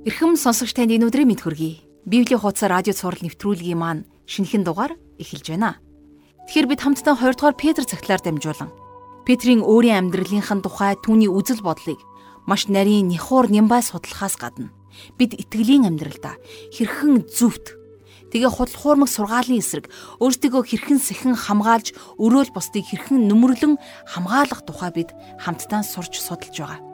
Эрхэм сонсогч танд энэ өдрийн мэд хүргэе. Библийн хуудас радио цаураар нэвтрүүлгийн маань шинэхэн дугаар эхэлж байна. Тэгэхээр бид хамтдаа 2 дугаар Петр цагтлаар дамжуулан Петрийн өөрийн амьдралынхын тухай түүний үзэл бодлыг маш нарийн нэхуур нямбай судлахаас гадна бид итгэлийн амьдралдаа хэрхэн зөвхт тэгээ худал хуурмаг сургаалын эсрэг өөртөө хэрхэн сэхэн хамгаалж өрөөл бусдыг хэрхэн нөмрлөн хамгаалах тухай бид хамтдаа сурч судалж байгаа.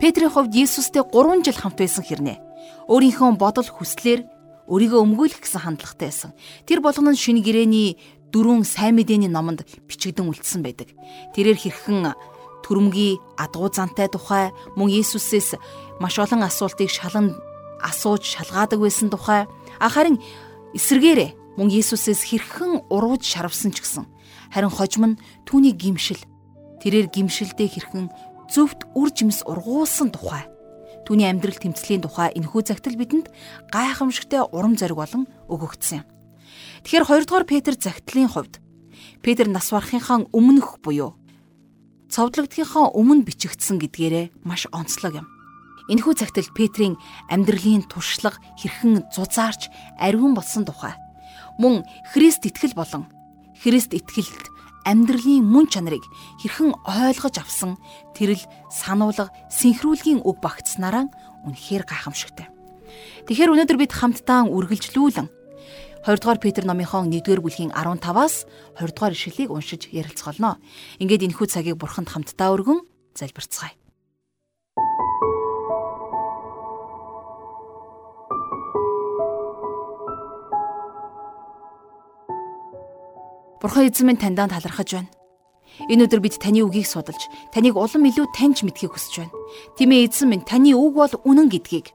Петрийн хувьд Есүстэй 3 жил хамт байсан хэрнээ. Өөрийнхөө бодол хүслээр өөрийгөө өмгөөлөх гэсэн хандлагатай байсан. Тэр болгоно нь шинэ гэрээний дөрвөн сайн мэдээний номонд бичигдэн үлдсэн байдаг. Тэрээр хэрхэн төрөмгийн адгуу зантай тухай мөн Есүсээс маш олон асуултыг шалан асууж шалгаадаг байсан тухай харин эсэргээрээ мөн Есүсээс хэрхэн урууж шарвсан ч гэсэн харин хожим нь түүний гимшил тэрээр гимшилдээ хэрхэн зөвхт үр жимс ургуулсан тухай түүний амьдрал тэмцлийн тухай энэхүү загтал бидэнд гайхамшигтай урам зориг болон өгөгдсөн юм. Тэгэхээр 2 дугаар Петр загтлын хувьд Петр нас барахынхаа өмнөх буюу цовдлогдохынхаа өмнө бичигдсэн гэдгээрээ маш онцлог юм. Энэхүү цагтл Петрийн амьдралын туршлага хэрхэн зузаарч ариун болсон тухай мөн Христ итгэл болон Христ итгэлд амьдралын мөн чанарыг хэрхэн ойлгож авсан тэрл сануулга синхруулгийн үг багтснараа үнэхээр гайхамшигтай. Тэгэхээр өнөөдөр бид хамтдаа үргэлжлүүлэн 2 дугаар Петр номынхон 1-р бүлгийн 15-аас 20 дугаар ишлэлийг уншиж ярилцгаолно. Ингээд энэхүү цагийг бурханд хамтдаа өргөн залбирцгаая. Бурхан эзэн минь таньдаа талархаж байна. Энэ өдөр бид таны үгийг судалж, таныг улам илүү таньж мэдхийг хүсэж байна. Тимээ эзэн минь таны үг бол үнэн гэдгийг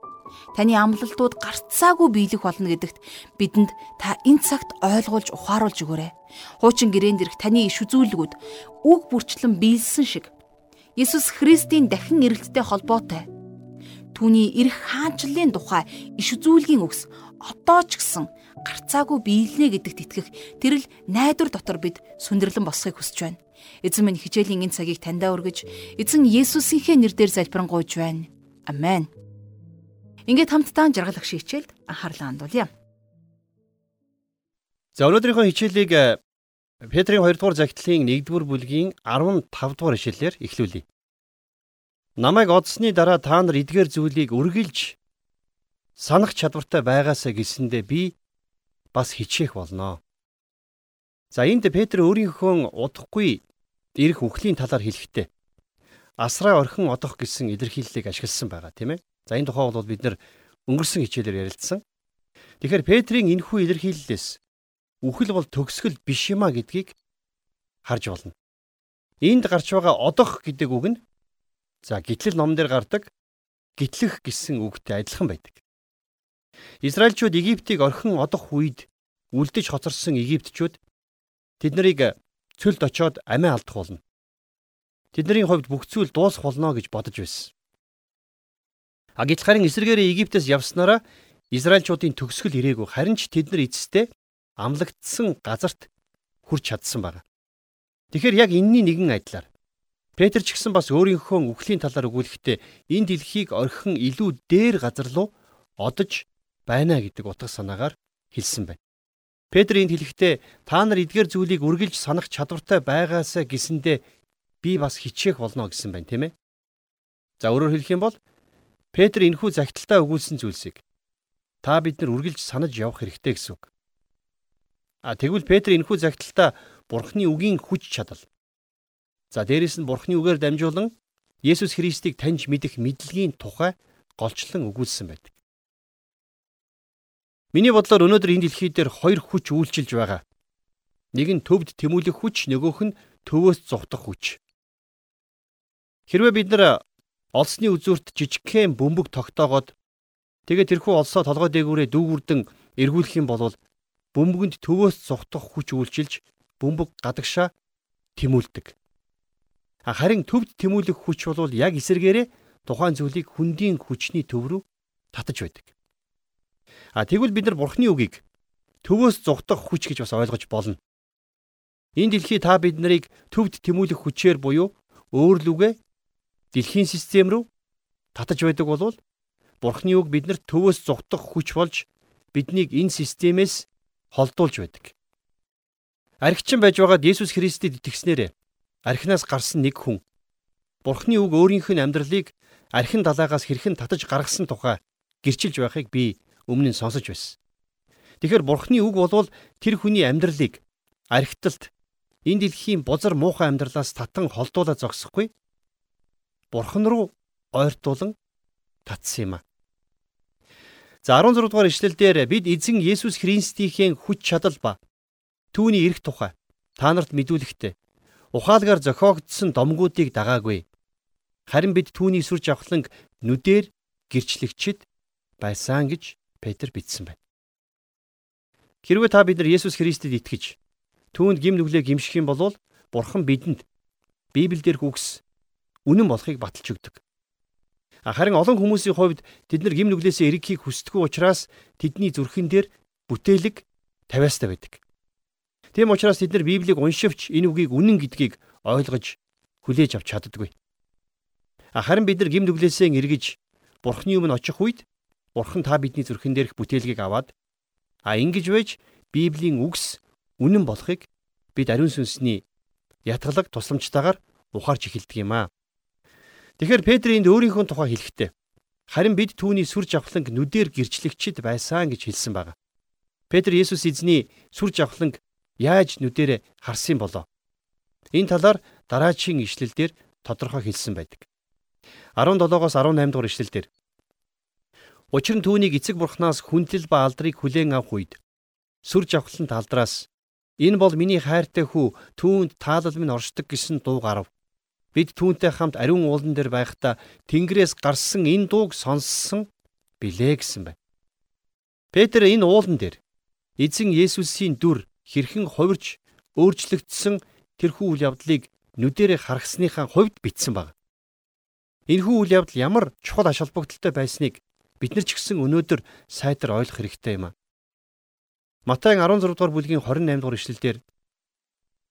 таны амлалтууд гарцаагүй биелэх болно гэдэгт бидэнд та энэ цагт ойлгуулж ухааруулж өгөөрэй. Хуучин гэрээн дэрх таны иш үзүүлгүүд үг бүрчлэн биелсэн шиг Есүс Христийн дахин ирэлттэй холбоотой түүний эрх хаанчлалын тухай иш үзүүлгийн үгс одоо ч гэсэн гарцаагүй биелнэ гэдэгт итгэх тэрл найдвар дотор бид сүндэрлэн босхийг хүсэж байна. Эзэн минь хичээлийн энэ цагийг таньдаа өргөж эзэн Есүсийнхээ нэрээр залбирanгуйж байна. Амен. Ингээд хамтдаа жаргал агш хичээлд анхаарлаа хандуулъя. За өнөөдрийнхөө хичээлийг э, Петрийн 2 дугаар загтлын 1 дугаар бүлгийн 15 дугаар ишлэлээр эхлүүлье. Намайг одсны дараа та нар эдгээр зүйлийг үргэлж санах чадвартай байгаасаа гэсэндэ би бас хичээх болно. За энд Петр өөрийнхөө удахгүй ирэх үхлийн талаар хэлэхдээ асраа орхин одох гэсэн илэрхийллийг ашигласан байгаа тийм ээ. За энэ тухай бол бид нэр өнгөрсөн хичээлээр ярилцсан. Тэгэхээр Петрийн энэхүү илэрхийллээс үхэл бол төгсгөл биш юма гэдгийг харж болно. Энд гарч байгаа одох гэдэг үг нь за гитлэл ном дээр гардаг гитлэх гэсэн үгтэй адилхан байдаг. Израильчууд Египтийг орхин одох үед үлдэж хоцорсон Египтчүүд тэд нарыг цөлд очоод амиа алдах болно. Тэдний хувьд бүх зүйл дуусах болно гэж бодож байсан. А гэтэл харин эсэргээрээ Египтээс явснараа Израильчуудын төгсгөл ирээгүй харин ч тэд нар эцэстээ амлагдсан газарт хүрч чадсан байна. Тэгэхээр яг энэний нэгэн адилаар Петр ч гэсэн бас өөрийнхөө үхлийн талаар өгүүлэхдээ энэ дэлхийг орхин илүү дээр газар руу одож байна гэдэг утга санаагаар хэлсэн байна. Петр энд хэлэхдээ та нар эдгээр зүйлийг үргэлж санах чадвартай байгаасаа гэсэндэ би бас хичээх болно гэсэн байна, тийм ээ. За өөрөөр хэлэх юм бол Петр энэхүү загталтаа өгүүлсэн зүйлсийг та бид нар үргэлж санаж явах хэрэгтэй гэсэн үг. А тэгвэл Петр энэхүү загталтаа Бурхны үгийн хүч чадал. За дээрэс нь Бурхны үгээр дамжуулан Есүс Христийг таньж мэдэх мэдлэгийн тухай голчлон өгүүлсэн байдаг. Миний бодлоор өнөөдөр энэ дэлхий дээр хоёр хүч үйлчилж байгаа. Нэг нь төвд тэмүүлэх хүч, нөгөөх нь төвөөс зугтах хүч. Хэрвээ бид нар олсны үзүүрт жижигхэн бөмбөг тогтоогоод тэгээд тэрхүү олсоо толгой дээгүүрээ дүүгүрдэн эргүүлэх юм бол бөмбөгөнд төвөөс зугтах хүч үйлчилж бөмбөг гадагшаа тэмүүлдэг. Харин төвд тэмүүлэх хүч бол яг эсэргээрээ тухайн зүйлийг хүндийн хүчний төв рүү татаж байдаг. А тэгвэл бид нар Бурхны үгийг төвөөс зугтах хүч гэж бас ойлгож болно. Энэ дэлхий та бид нарыг төвд тэмүүлэх хүчээр буюу өөр лүгэ дэлхийн систем рүү татаж байдаг болвол Бурхны үг биднэрт төвөөс зугдах хүч болж биднийг энэ системээс холдуулж байдаг. Архичин байж байгаад Есүс Христэд итгэснээр архинаас гарсан нэг хүн Бурхны үг өөрийнх нь амьдралыг архин далаагаас хэрхэн татаж гаргасан тухай гэрчилж байхыг би өмнө нь сонсож байсан. Тэгэхээр Бурхны үг болвол тэр хүний амьдралыг архиталт энэ дэлхийн бузар муухай амьдралаас татан холдуулаад зогсохгүй. Бурхан руу ойртуулан татсан юм а. За 16 дугаар ишлэлдэр бид эзэн Есүс Христийн хүч чадал ба түүний эрх тухай та нарт мэдүүлэхдээ ухаалгаар зохиогдсон домгуудыг дагаагүй. Харин бид түүний сүр жавхланг нүдээр гэрчлэгчд байсан гэж Петр бичсэн байна. Хэрвээ та бид нар Есүс Христэд итгэж түүнд гим нүглээ гимших юм бол Бурхан бидэнд Библиэлд үгс үнэн болохыг баталж өгдөг. Харин олон хүмүүсийн хувьд тэд нар гим нүглээсээ эргэхийг хүсдэггүй учраас тэдний зүрхэн дээр бүтээлэг тавиастай байдаг. Тийм учраас тэд нар Библийг уншивч энэ үгийг үнэн гэдгийг ойлгож хүлээж авч чаддаггүй. Харин бид нар гим нүглээсээ эргэж Бурхны өмнө очих үед Бурхан та бидний зүрхэн дээрх бүтээлгийг аваад а ингэж байж Библийн үгс үнэн болохыг бид ариун сүнсний ятгалаг тусламжтайгаар ухаарч эхэлдэг юм аа. Тэгэхээр Петр энд өөрийнхөө тухай хэлэхдээ харин бид түүний сүр жавхланг нүдээр гэрчлэгчд байсан гэж хэлсэн байна. Петр Есүс эзний сүр жавхланг яаж нүдэрэ харсан болоо? Энэ талаар дараачийн ишлэлдэр тодорхой хэлсэн байдаг. 17-оос 18 дугаар ишлэлдэр Учир нь түүнийг эцэг бурхнаас хүндлэл ба алдрыг хүлээн авах үед сүр жавхлан талдраас энэ бол миний хайртай хүү түүнд таалал минь оршдог гэсэн дуу гарав. Бид түүнтэй хамт ариун уулан дээр байхдаа Тэнгэрээс гарсан энэ дууг сонссон билээ гэсэн байна. Петр энэ уулан дээр эзэн Есүсийн дүр хэрхэн хувирч өөрчлөгдсөн тэрхүү үйл явдлыг нүдэрээ харгасныхаа хувьд бичсэн баг. Энэхүү үйл явдал ямар чухал ач холбогдолтой байсныг бид нар ч гэсэн өнөөдөр сайтар ойлгох хэрэгтэй юм а. Матай 16 дугаар бүлгийн 28 дугаар ишлэлдэр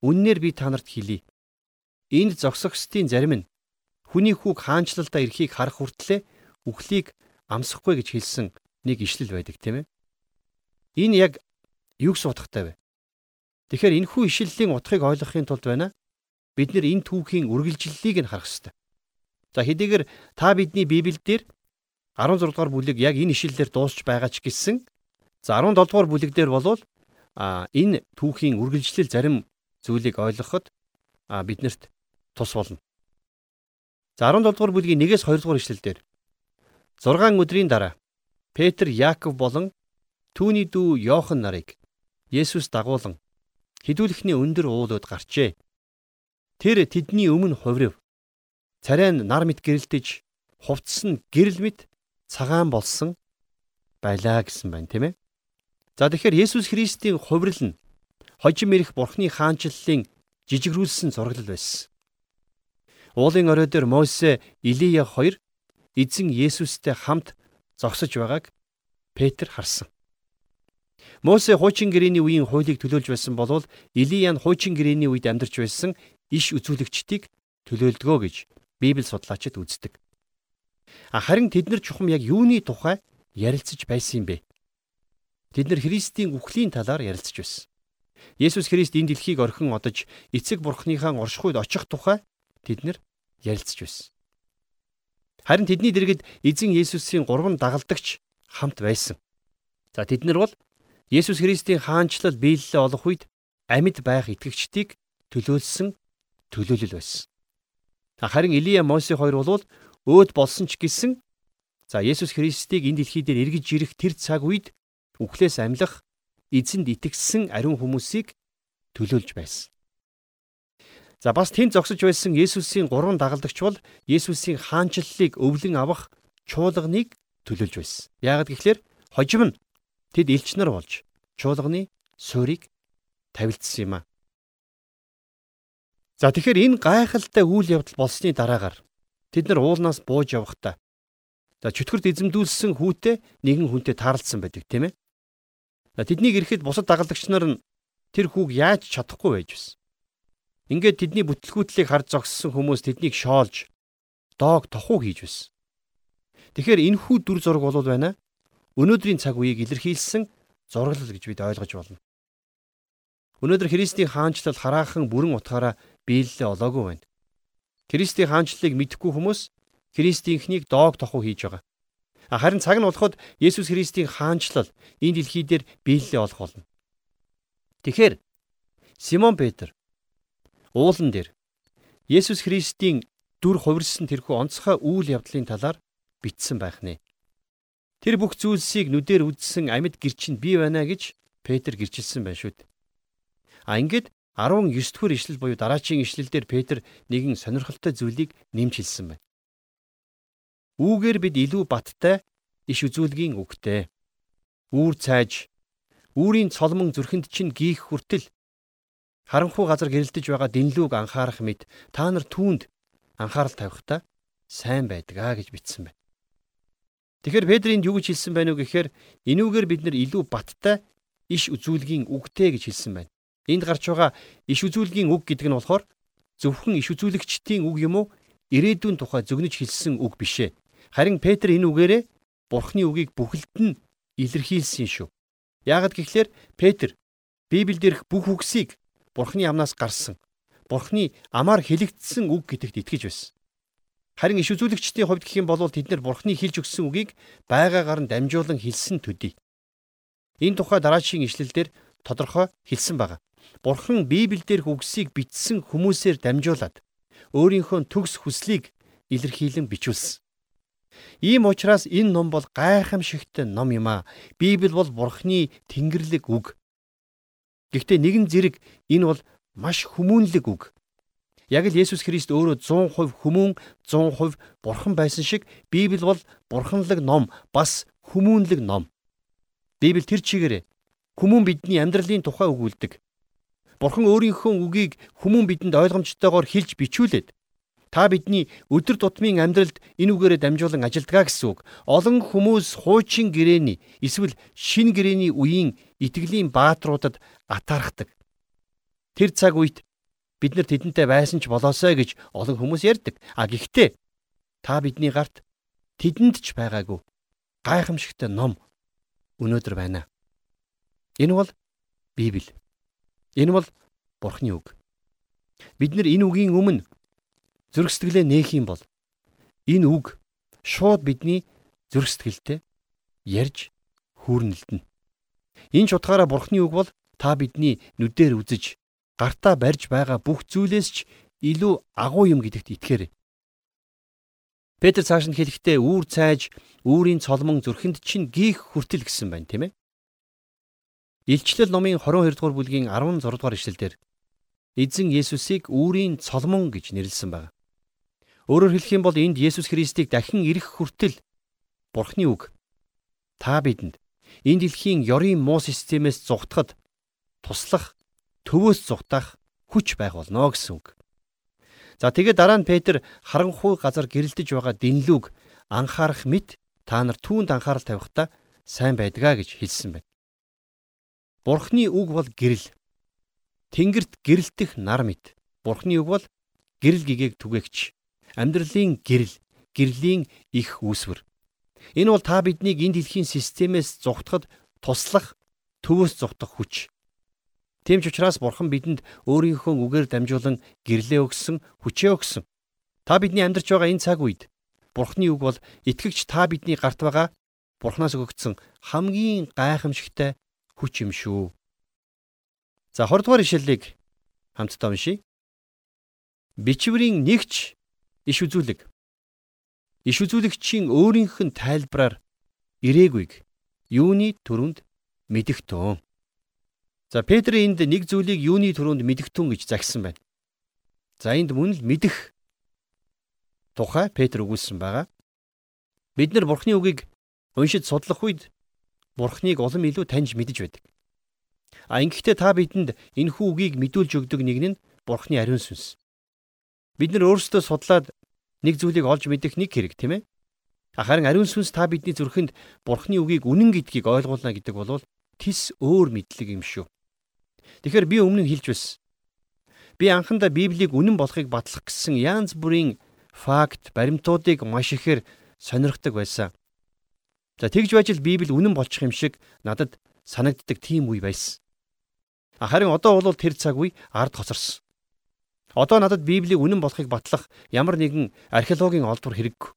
Үннээр би та нарт хэлье. Энд зогсогчдын зарим нь хүний хүүг хаанчлалдаа ирэхийг харах хүртлээр үхлийг амсахгүй гэж хэлсэн нэг ишлэл байдаг тийм ээ. Энэ яг юг суудахтай вэ? Тэгэхээр энэ хүү ишлэлийн утгыг ойлгохын тулд байна. Бид нэр энэ түүхийн үргэлжлэлийг нь харах ёстой. За хэдийгээр та бидний Библиэлд 16 дугаар бүлэг яг энэ ишлэлээр дуусч байгаа ч гэсэн за 17 дугаар бүлэг дээр болвол а энэ түүхийн үргэлжлэл зарим зүйлийг ойлгоход биднэрт тус болно. За 17 дугаар бүлгийн 1-ээс 2 дугаар ишлэлдэр 6 өдрийн дараа Петр, Яаков болон түүний дүү Йохан нарыг Есүс дагуулan хідүүлэхний өндөр уулууд гарчээ. Тэр тэдний өмнө хуврив. Царай нь нар мэт гэрэлтэж, хувцс нь гэрэл мэт цагаан болсон байлаа гэсэн байна тийм ээ. За тэгэхээр Есүс Христийн хувирал нь хожим ирэх Бурхны хаанчлалын жижигрүүлсэн зураглал байсан. Уулын орой дээр Мосе, Илия хоёр эзэн Есүстэй хамт зогсож байгааг Петр харсан. Мосе хуучин гэрээний үеийн хуулийг төлөөлж байсан болвол Илия нь хуучин гэрээний үед амьдарч байсан иш үзүүлэгчдийг төлөөлдгөө гэж Библи судлаачид үздэг. Харин тэд нар чухам яг юуны тухай ярилцаж байсан юм бэ? Тэд нар Христийн үхлийн талаар ярилцаж байсан. Есүс Христ энэ дэлхийг орхин одож эцэг бурхныхаа оршихуйд очих тухай тэд нар ярилцаж байсан. Харин тэдний дэргэд эзэн Есүсийн гурван дагалдагч хамт байсан. За тэд нар бол Есүс Христийн хаанчлал биелэлээ олох үед амьд байх итгэгчдийг төлөөлсөн төлөөлөл байсан. Харин Илия Мосе хоёр бол өөд болсон ч гэсэн за Есүс Христийг энэ дэлхий дээр эргэж ирэх тэр цаг үед үхлээс амьлах эзэнд итгэсэн ариун хүмүүсийг төлөөлж байсан. За бас тэнд зогсож байсан Есүсийн гурван дагалдагч бол Есүсийн хаанчлалыг өвлөн авах чуулганыг төлөөлж байсан. Яагад гэвэл хожим нь тэд элч нар болж чуулганы суурийг тавилдсан юм а. За тэгэхээр энэ гайхалтай үйл явдал болсны дараагаар Тэд нар уулнаас бууж явахдаа за чөтгөрд эзэмдүүлсэн хүүтэй нэгэн хүнтэй таарлцсан байдаг тийм ээ. Тэднийг ирэхэд бусад дагалдагч нар нь тэр хүүг яаж чадахгүй байж байсан. Ингээд тэдний бүтлгүүтлийг харж зогссон хүмүүс тэднийг шоолж доог тохуу хийж байсан. Тэгэхээр энэхүү дүр зураг болов байна. Өнөөдрийн цаг үеийг илэрхийлсэн зураглал гэж бид ойлгож болно. Өнөөдөр Христийн хаанчлал хараахан бүрэн утгаараа биелэлээ олоогүй байна. Христийн хаанчлалыг мэдхгүй хүмүүс Христийнхнийг доог тохуу хийж байгаа. Харин цаг нь болоход Есүс Христийн хаанчлал энэ дэлхий дээр биелэлээ олох болно. Тэгэхээр Симон Петр уулан дээр Есүс Христийн дүр хувирсан тэрхүү онцгой үйл явдлын талаар бичсэн байх нэ. Тэр бүх зүйлсийг нүдээр үзсэн амьд гэрчинд бий байна гэж Петр гэрчилсэн байна шүү дээ. А ингээд 19 дугаар ишлэл буюу дараачийн ишлэлдэр Петр нэгэн сонирхолтой зүйлийг нэмж хэлсэн байна. Үүгээр бид илүү баттай иш үзүүлгийн үгтэй. Үүр цайж, үүрийн цолмон зүрхэнд чинь гийх хүртэл харанхуй газар гэрэлтэж байгаа дэнлүүг анхаарах мэт та нар түүнд анхаарал тавихтаа сайн байдгаа гэж бичсэн байна. Тэгэхээр Петринд юу гэж хэлсэн байна уу гэхээр энүүгээр бид нар илүү баттай иш үзүүлгийн үгтэй гэж хэлсэн байна. Энд гарч байгаа иш үзүүлгийн үг гэдэг нь болохоор зөвхөн иш үзүүлэгчдийн үг юм уу? Ирээдүйн тухай зөгнөж хэлсэн үг биш ээ. Харин Петр энэ үгээрээ Бурхны үгийг бүхэлд нь илэрхийлсэн шүү. Яагад гэхлээр Петр Библиэд ирэх бүх үгсийг Бурхны амнаас гарсан Бурхны амаар хэлэгдсэн үг гэдэгт итгэж байсан. Харин иш үзүүлэгчдийн хувьд гэх юм бол тэд нар Бурхны хэлж өгсөн үгийг байгаагаар нь дамжуулан хэлсэн төдий. Энэ тухай дараачийн ишлэлдэр тодорхой хэлсэн байгаа. Бурхан Библиэлд үгсийг бичсэн хүмүүсээр дамжуулаад өөрийнхөө төгс хүслийг илэрхийлэн бичүүлсэн. Ийм учраас энэ ном бол гайхамшигт ном юм аа. Библи бол Бурхны тэнгэрлэг үг. Гэхдээ нэгэн зэрэг энэ бол маш хүмүүнлэг үг. Яг л Есүс Христ өөрөө 100% хүмүүн 100% бурхан байсан шиг Библи бол бурханлаг ном бас хүмүүнлэг ном. Библи тэр чигээрээ хүмүүн бидний амьдралын тухай өгүүлдэг. Бурхан өөрийнхөө үгийг хүмүүн бидэнд ойлгомжтойгоор хэлж бичүүлээд та бидний өдөр тутмын амьдралд энэ үгээрээ дамжуулан ажилдгаа гэсэн үг. Олон хүмүүс хуучин гэрээний эсвэл шин гэрээний үеийн итгэлийн бааtruудад атаархдаг. Тэр цаг үед бид нар тэдэнтэй байсан ч болоосой гэж олон хүмүүс ярьдаг. А гэхдээ та бидний гарт тэдэнд ч байгаагүй гайхамшигтай ном өнөөдөр байна. Энэ бол Библи. Энэ бол Бурхны үг. Бид нар энэ үгийн өмнө зүрх сэтгэлээ нээх юм бол энэ үг шууд бидний зүрх сэтгэлдээ ярьж хүүрнэлдэнэ. Энэ ч утгаараа Бурхны үг бол та бидний нүдээр үзэж гартаа барьж байгаа бүх зүйлээс ч илүү агуу юм гэдэгт итгээрэй. Петр цааш нь хэлэхдээ үүр цайж үүрийн цолмон зүрхэнд чинь гих хүртэл гэсэн байна тийм ээ. Илчлэл номын 22 дугаар бүлгийн 16 дугаар ишлэлдэр эзэн Есүсийг үүрийн цолмон гэж нэрлсэн байна. Өөрөөр хэлэх юм бол энд Есүс Христийг дахин ирэх хүртэл Бурхны үг та бидэнд энэ дэлхийн ёрийн муу системээс зугтахад туслах төвөөс зугтах хүч байх болно гэсэн үг. За тэгээд дараа нь Петр харанхуй газар гэрэлтэж байгаа дэнлүүг анхаарах мэт та нар түүнд анхаарал тавихтаа сайн байдгаа гэж хэлсэн байна. Бурхны үг бол гэрэл. Тэнгэрт гэрэлтэх нар мэт. Бурхны үг бол гэрэл гэгээг түгээгч. Амьдралын гэрэл, гэрлийн их үүсвэр. Энэ бол та биднийг энэ дэлхийн системээс зугтахад туслах, төвөөс зугтах хүч. Тийм ч учраас Бурхан бидэнд өөрийнхөө үгээр дамжуулан гэрлээ өгсөн, хүчээ өгсөн. Та бидний амьдарч байгаа энэ цаг үед Бурханы үг бол итгэгч та бидний гарт байгаа Бурханаас өгөгдсөн хамгийн гайхамшигтай хүч юм шүү. За 20 дугаар ишлэлийг хамтдаа уншийе. Бичвэрийн нэгч иш үзүүлэг. Иш үзүүлэгчийн өөрийнх нь тайлбараар ирээгүйг юуны төрөнд мэдэх төө. За Петр энд нэг зүйлийг юуны төрөнд мэдгтүн гэж загсан байна. За энд мөн л мэдэх тухай Петр өгүүлсэн байгаа. Бид нар Бурхны үгийг уншиж судлах үед Бурхныг улам илүү таньж мэдэж байдаг. А ингэхдээ та бидэнд энэхүү үгийг мэдүүлж өгдөг нэг нь Бурхны ариун сүнс. Бид нар өөрсдөө судлаад нэг зүйлийг олж мэдэх нэг хэрэг тийм ээ. Харин ариун сүнс та бидний зүрхэнд Бурхны үгийг үнэн гэдгийг ойлгуулна гэдэг бол тис өөр мэдлэг юм шүү. Тэгэхээр би өмнө нь хэлж байсан. Би анхандаа Библийг үнэн болохыг батлах гэсэн янз бүрийн факт, баримтуудыг маш ихээр сонирхдаг байсан. За тэгж байж л Библи үнэн болчих юм шиг надад санагддаг тийм үе байсан. Харин одоо бол тэр цаг үе ард хоцорсон. Одоо надад Библийг үнэн болохыг батлах ямар нэгэн археологийн олбор хэрэггүй.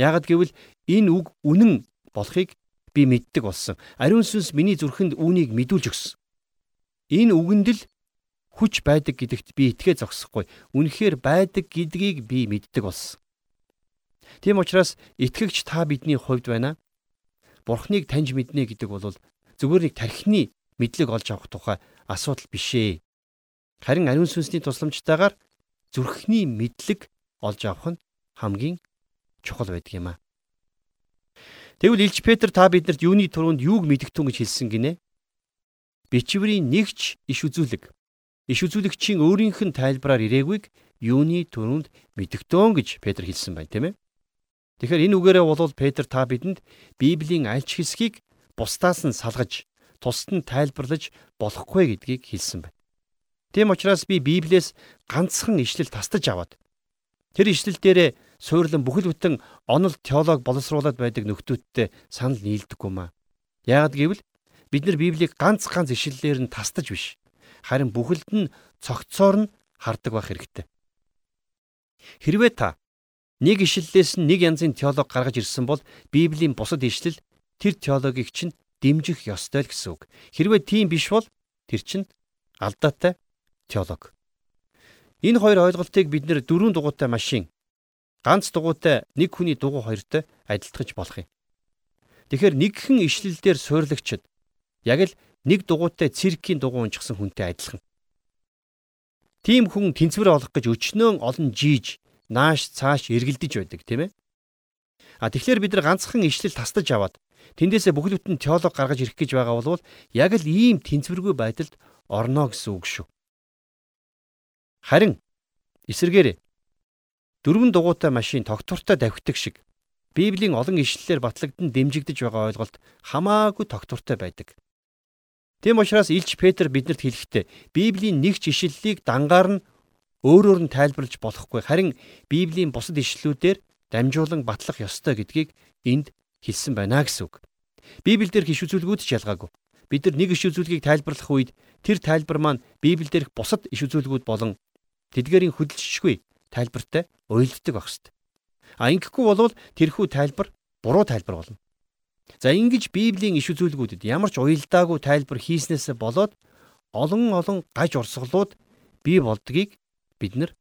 Яагад гэвэл энэ үг үнэн болохыг би мэддэг болсон. Ариун сүнс миний зүрхэнд үүнийг мэдүүлж өгсөн. Энэ үгэнд л хүч байдаг гэдэгт би итгэ зогсохгүй. Үнэхээр байдаг гэдгийг би мэддэг болсон. Тийм учраас итгэгч та бидний хувьд байна. Бурхныг таньж мэднэ гэдэг бол зүгээр нэг тархины мэдлэг олж авах тухай асуудал биш ээ. Харин ариун сүнсний тусламжтайгаар зүрхний мэдлэг олж авах нь хамгийн чухал байдаг юм аа. Тэгвэл Илч Петр та бидэнд юуны туруунд юуг мэдгтэн гэж хэлсэн гинэ? Бичвэрийн нэгч иш үзүүлэг. Иш үзүүлэгчийн өөрийнх нь тайлбараар ирээгүйг юуны туруунд мэдгтэн гэж Петр хэлсэн байна, тийм ээ? Тэгэхээр энэ үгээрээ бол Петр та бидэнд Библийн аль ч хэсгийг бусдаас нь салгаж, тусад нь тайлбарлаж болохгүй гэдгийг хэлсэн байна. Тийм учраас би Библиэс ганцхан ишлэл тастаж аваад тэр ишлэл дээрээ суурлан бүхэл бүтэн онол теолог боловсруулад байдаг нөхдүүдтэй санал нийлдэггүй маа. Яагад гэвэл бид нар Библийг ганц ганц ишлэлээр нь тастаж биш. Харин бүхэлд нь цогцоор нь хардаг байх хэрэгтэй. Хэрвээ та нэг ишлэлээс нь нэг янзын теолог гаргаж ирсэн бол Библийн бусад ишлэл тэр теологийг чинь дэмжих ёстой л гэсэн үг. Хэрвээ тийм биш бол тэр чинь алдаатай теолог. Энэ хоёр ойлголтыг бид нэр дөрвөн дугуйтай машин ганц дугуйтай нэг хүний дугуй хоёртой адилтгаж болох юм. Тэгэхээр нэгхэн ишлэлдээр суйрлагчд яг л нэг дугуйтай циркийн дугуй унжсан хүнтэй адилхан. Тийм хүн тэнцвэр олох гэж өчнөө олон жийж, нааш цааш эргэлдэж байдаг, тийм ээ? А тэгэхээр бид нар ганцхан ишлэл тастаж аваад тэндээсээ бүхэл бүтэн теолог гаргаж ирэх гэж байгаа бол яг л ийм тэнцвэргүй байдалд орно гэсэн үг шүү. Харин эсэргээр дөрвөн дугуйтай машин тогтвортой давхитдаг шиг Библийн олон ишлэлээр батлагдсан дэмжигдэж байгаа ойлголт хамаагүй тогтвортой байдаг. Тэм учраас Илч Петр бидэнд хэлэхдээ Библийн нэг ч ишлэлийг дангаар нь өөрөөр нь тайлбарлаж болохгүй харин Библийн бусад ишлэлүүдээр дамжуулан батлах ёстой гэдгийг энд хэлсэн байна гэсэн үг. Библиэлд гиш үзүүлгүүд ч ялгаагүй. Бид нар нэг иш үзүүлгийг тайлбарлах үед тэр тайлбар маань Библиэлд бусад иш үзүүлгүүд болон тэдгэрийн хөдөлшгүй тайлбартай уйлддаг байх хэвээр. А ингэхгүй болвол тэрхүү тайлбар буруу тайлбар болно. За ингэж Библийн иш үзүүлгүүдэд ямар ч уялдаагүй тайлбар хийснээс болоод олон олон гаж урсгалууд бий болдгийг бид нар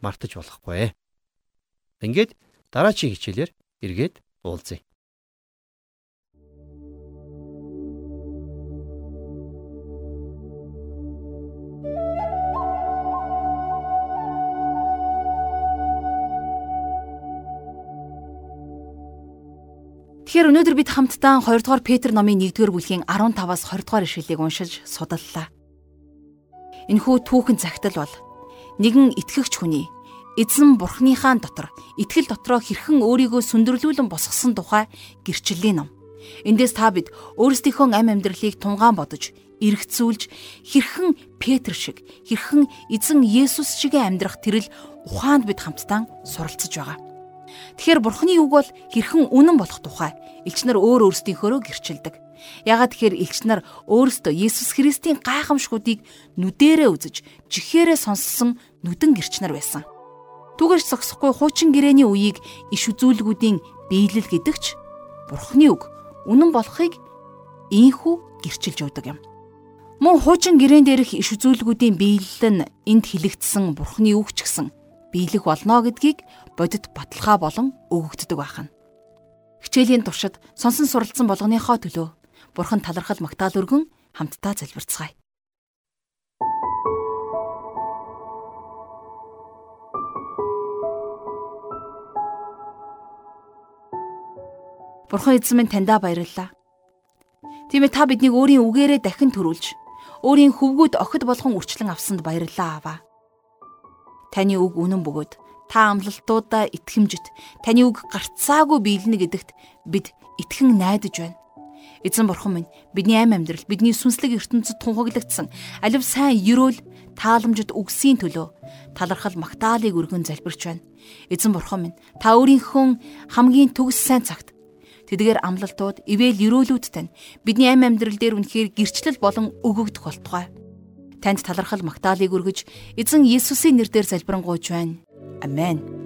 мартаж болохгүй. Ингээд дараачийн хичээлээр эргээд уулзъя. Тэгэхээр өнөөдөр бид хамтдаа 2 дугаар Петр номын 1-р бүлгийн 15-аас 20 дугаар ишлэлийг уншиж судаллаа. Энэхүү түүхэн цагтл бол нэгэн итгэгч хүний эзэн бурхныхаа дотор итгэл дотроо хэрхэн өөрийгөө сүндэрлүүлэн босгосон тухай гэрчлэлийн ном. Эндээс та бид өөрсдийнхөө ам амьдралыг тунгаан бодож, эргэцүүлж хэрхэн Петр шиг, хэрхэн эзэн Есүс шиг амьдрах тэрэл ухаанд бид хамтдаа суралцж байгаа. Тэгэхээр бурхны үг бол хэрхэн үнэн болох тухай элч нар өөр өөрсдийнхөөрөө гэрчилдэг. Ягаад тэгэхээр элч нар өөрсдөө Есүс Христийн гайхамшгуудыг нүдэрээ үзэж, жихээрээ сонссон нүдэн гэрч нар байсан. Түгэж зогсохгүй хуучин гэрээний үеийг иш үзүүлгүүдийн биелэл гэдэгч бурхны үг үнэн болохыг ийхүү гэрчилж өгдөг юм. Мөн хуучин гэрээн дээрх иш үзүүлгүүдийн биелэл нь энд хилэгдсэн бурхны үг ч гэсэн биелэх болно гэдгийг бодит баталгаа болон өгөгддөг байна. Хичээлийн туршид сонсон суралцсан болгоныхоо төлөө Бурхан талархал магтаал өргөн хамтдаа залбирцгаая. Бурхан эзэн минь таньдаа баярлалаа. Тийм ээ та биднийг өөрийн үгээрээ дахин төрүүлж, өөрийн хөвгүүд охид болгон үрчлэн авсанд баярлалаа аваа. Таны үг үнэн бөгөөд та амлалтуудаа итгэмжит таны үг гарцаагүй биелнэ гэдэгт бид итгэн найдаж байна. Эзэн бурхан минь бидний амь амьдрал бидний сүнслэг ертөнцид тунхаглагдсан алив сайн ерөөл тааламжид үгсийн төлөө талархал магтаалыг өргөн залбирч байна. Эзэн бурхан минь та өөрийнхөө хамгийн төгс сайн цагт тэдгээр амлалтууд ивэл өрөөлүүдтэй нь бидний амь амьдрал дээр үнэхээр гэрчлэл болон өгөгдөх болтугай. Танд талархал магтаалыг өргөж эзэн Иесусийн нэрээр залбирanгуйч байна. Амен.